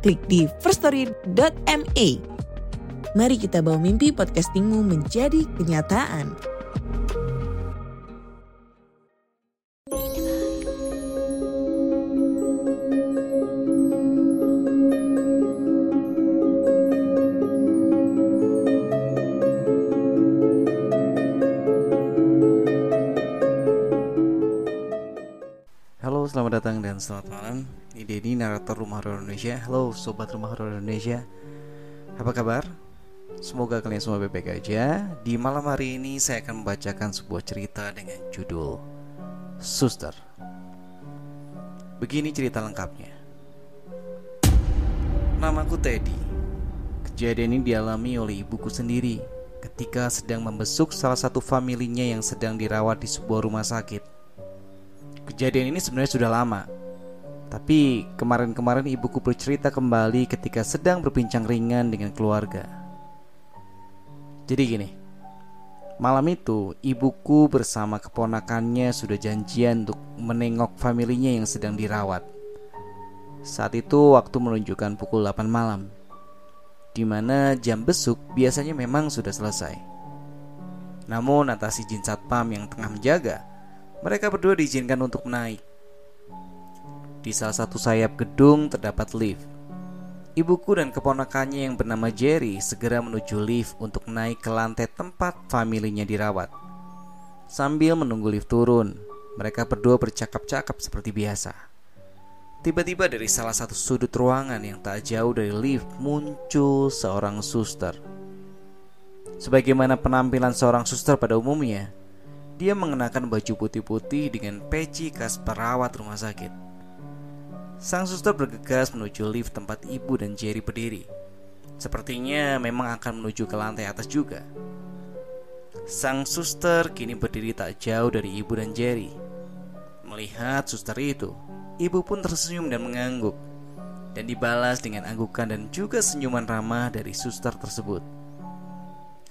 klik di firststory.me. Mari kita bawa mimpi podcastingmu menjadi kenyataan. Halo, selamat datang dan selamat malam. Ini Denny, narator Rumah Horor Indonesia. Halo, sobat Rumah Horor Indonesia. Apa kabar? Semoga kalian semua baik-baik aja. Di malam hari ini saya akan membacakan sebuah cerita dengan judul Suster. Begini cerita lengkapnya. Namaku Teddy. Kejadian ini dialami oleh ibuku sendiri ketika sedang membesuk salah satu familinya yang sedang dirawat di sebuah rumah sakit. Kejadian ini sebenarnya sudah lama. Tapi kemarin-kemarin ibuku bercerita kembali ketika sedang berbincang ringan dengan keluarga. Jadi gini, malam itu ibuku bersama keponakannya sudah janjian untuk menengok familinya yang sedang dirawat. Saat itu waktu menunjukkan pukul 8 malam, di mana jam besuk biasanya memang sudah selesai. Namun atas izin satpam yang tengah menjaga, mereka berdua diizinkan untuk naik. Di salah satu sayap gedung terdapat lift. Ibuku dan keponakannya yang bernama Jerry segera menuju lift untuk naik ke lantai tempat familinya dirawat. Sambil menunggu lift turun, mereka berdua bercakap-cakap seperti biasa. Tiba-tiba dari salah satu sudut ruangan yang tak jauh dari lift muncul seorang suster. Sebagaimana penampilan seorang suster pada umumnya, dia mengenakan baju putih-putih dengan peci khas perawat rumah sakit. Sang suster bergegas menuju lift tempat ibu dan Jerry berdiri. Sepertinya memang akan menuju ke lantai atas juga. Sang suster kini berdiri tak jauh dari ibu dan Jerry. Melihat suster itu, ibu pun tersenyum dan mengangguk. Dan dibalas dengan anggukan dan juga senyuman ramah dari suster tersebut.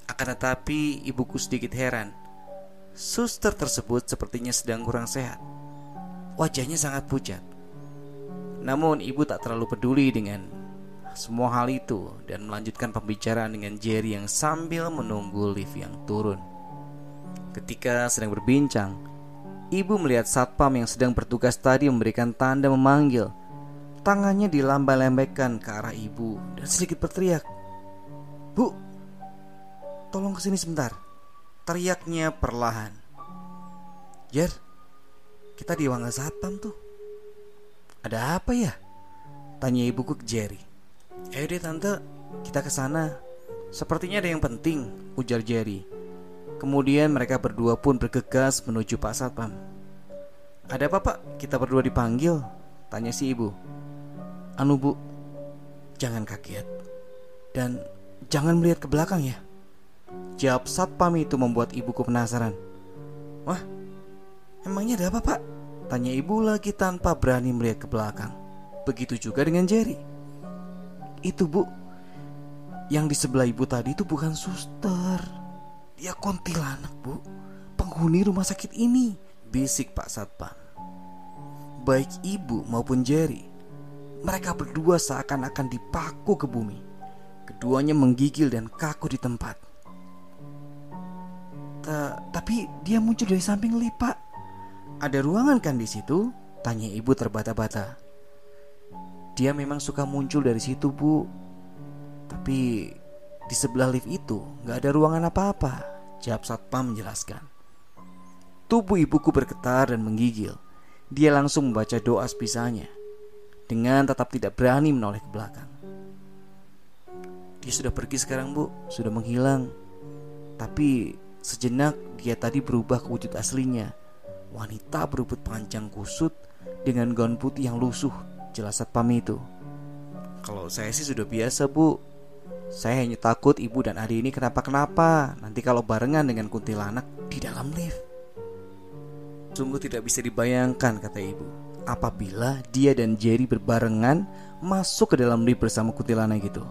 Akan tetapi, ibuku sedikit heran Suster tersebut sepertinya sedang kurang sehat. Wajahnya sangat pucat. Namun ibu tak terlalu peduli dengan semua hal itu dan melanjutkan pembicaraan dengan Jerry yang sambil menunggu lift yang turun. Ketika sedang berbincang, ibu melihat satpam yang sedang bertugas tadi memberikan tanda memanggil. Tangannya dilambai-lambaikan ke arah ibu dan sedikit berteriak, "Bu, tolong ke sini sebentar." Teriaknya perlahan. Jer, kita di Wangga Satpam tuh. Ada apa ya? Tanya ibuku ke Jerry. Eh deh tante, kita ke sana. Sepertinya ada yang penting, ujar Jerry. Kemudian mereka berdua pun bergegas menuju Pak Satpam. Ada apa pak? Kita berdua dipanggil? Tanya si ibu. Anu bu, jangan kaget. Dan jangan melihat ke belakang ya. Jawab satpam itu membuat ibuku penasaran. Wah, emangnya ada apa pak? Tanya ibu lagi tanpa berani melihat ke belakang. Begitu juga dengan Jerry. Itu bu, yang di sebelah ibu tadi itu bukan suster. Dia kontilanak bu, penghuni rumah sakit ini. Bisik Pak Satpam. Baik ibu maupun Jerry, mereka berdua seakan-akan dipaku ke bumi. Keduanya menggigil dan kaku di tempat. Ta tapi dia muncul dari samping lift, Pak. Ada ruangan kan di situ? Tanya ibu terbata-bata. Dia memang suka muncul dari situ, Bu. Tapi di sebelah lift itu nggak ada ruangan apa-apa. Jawab satpam menjelaskan. Tubuh ibuku bergetar dan menggigil. Dia langsung membaca doa sebisanya. Dengan tetap tidak berani menoleh ke belakang. Dia sudah pergi sekarang, Bu. Sudah menghilang. Tapi Sejenak dia tadi berubah ke wujud aslinya Wanita berubut panjang kusut Dengan gaun putih yang lusuh Jelas satpam itu. Kalau saya sih sudah biasa bu. Saya hanya takut ibu dan adik ini kenapa-kenapa. Nanti kalau barengan dengan kuntilanak di dalam lift. Sungguh tidak bisa dibayangkan kata ibu. Apabila dia dan Jerry berbarengan Masuk ke dalam lift bersama kuntilanak gitu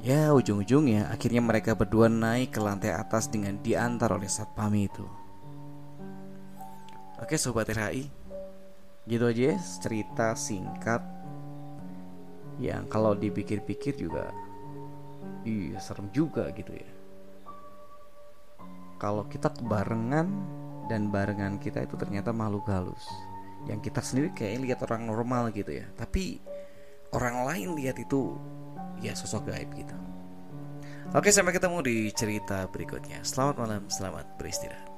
Ya ujung-ujungnya akhirnya mereka berdua naik ke lantai atas dengan diantar oleh satpam itu Oke sobat RHI Gitu aja ya, cerita singkat Yang kalau dipikir-pikir juga Iya serem juga gitu ya. Kalau kita kebarengan Dan barengan kita itu ternyata makhluk halus. Yang kita sendiri kayak lihat orang normal gitu ya. Tapi orang lain lihat itu Ya sosok gaib gitu Oke sampai ketemu di cerita berikutnya. Selamat malam, selamat beristirahat